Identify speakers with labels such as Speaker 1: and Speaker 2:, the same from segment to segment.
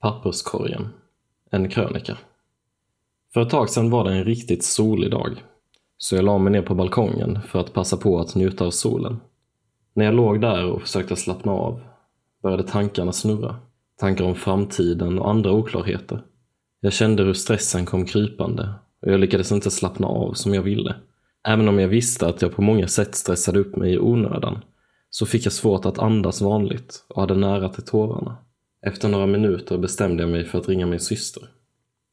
Speaker 1: Papperskorgen. En krönika. För ett tag sedan var det en riktigt solig dag, så jag la mig ner på balkongen för att passa på att njuta av solen. När jag låg där och försökte slappna av började tankarna snurra. Tankar om framtiden och andra oklarheter. Jag kände hur stressen kom krypande och jag lyckades inte slappna av som jag ville. Även om jag visste att jag på många sätt stressade upp mig i onödan så fick jag svårt att andas vanligt och hade nära till tårarna. Efter några minuter bestämde jag mig för att ringa min syster.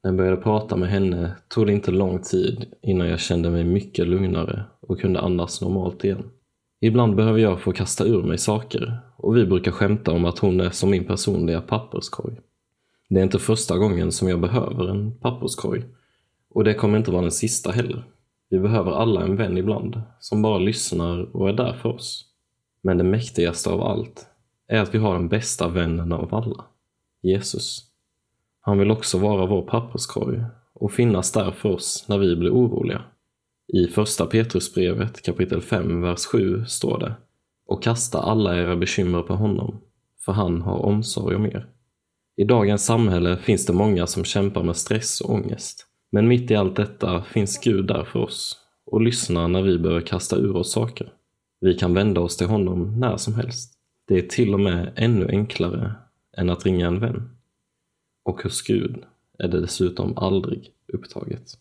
Speaker 1: När jag började prata med henne tog det inte lång tid innan jag kände mig mycket lugnare och kunde andas normalt igen. Ibland behöver jag få kasta ur mig saker och vi brukar skämta om att hon är som min personliga papperskorg. Det är inte första gången som jag behöver en papperskorg och det kommer inte vara den sista heller. Vi behöver alla en vän ibland som bara lyssnar och är där för oss. Men det mäktigaste av allt är att vi har den bästa vännen av alla, Jesus. Han vill också vara vår papperskorg och finnas där för oss när vi blir oroliga. I första Petrusbrevet kapitel 5, vers 7 står det och kasta alla era bekymmer på honom, för han har omsorg om er. I dagens samhälle finns det många som kämpar med stress och ångest. Men mitt i allt detta finns Gud där för oss och lyssnar när vi behöver kasta ur oss saker. Vi kan vända oss till honom när som helst. Det är till och med ännu enklare än att ringa en vän. Och hos Gud är det dessutom aldrig upptaget.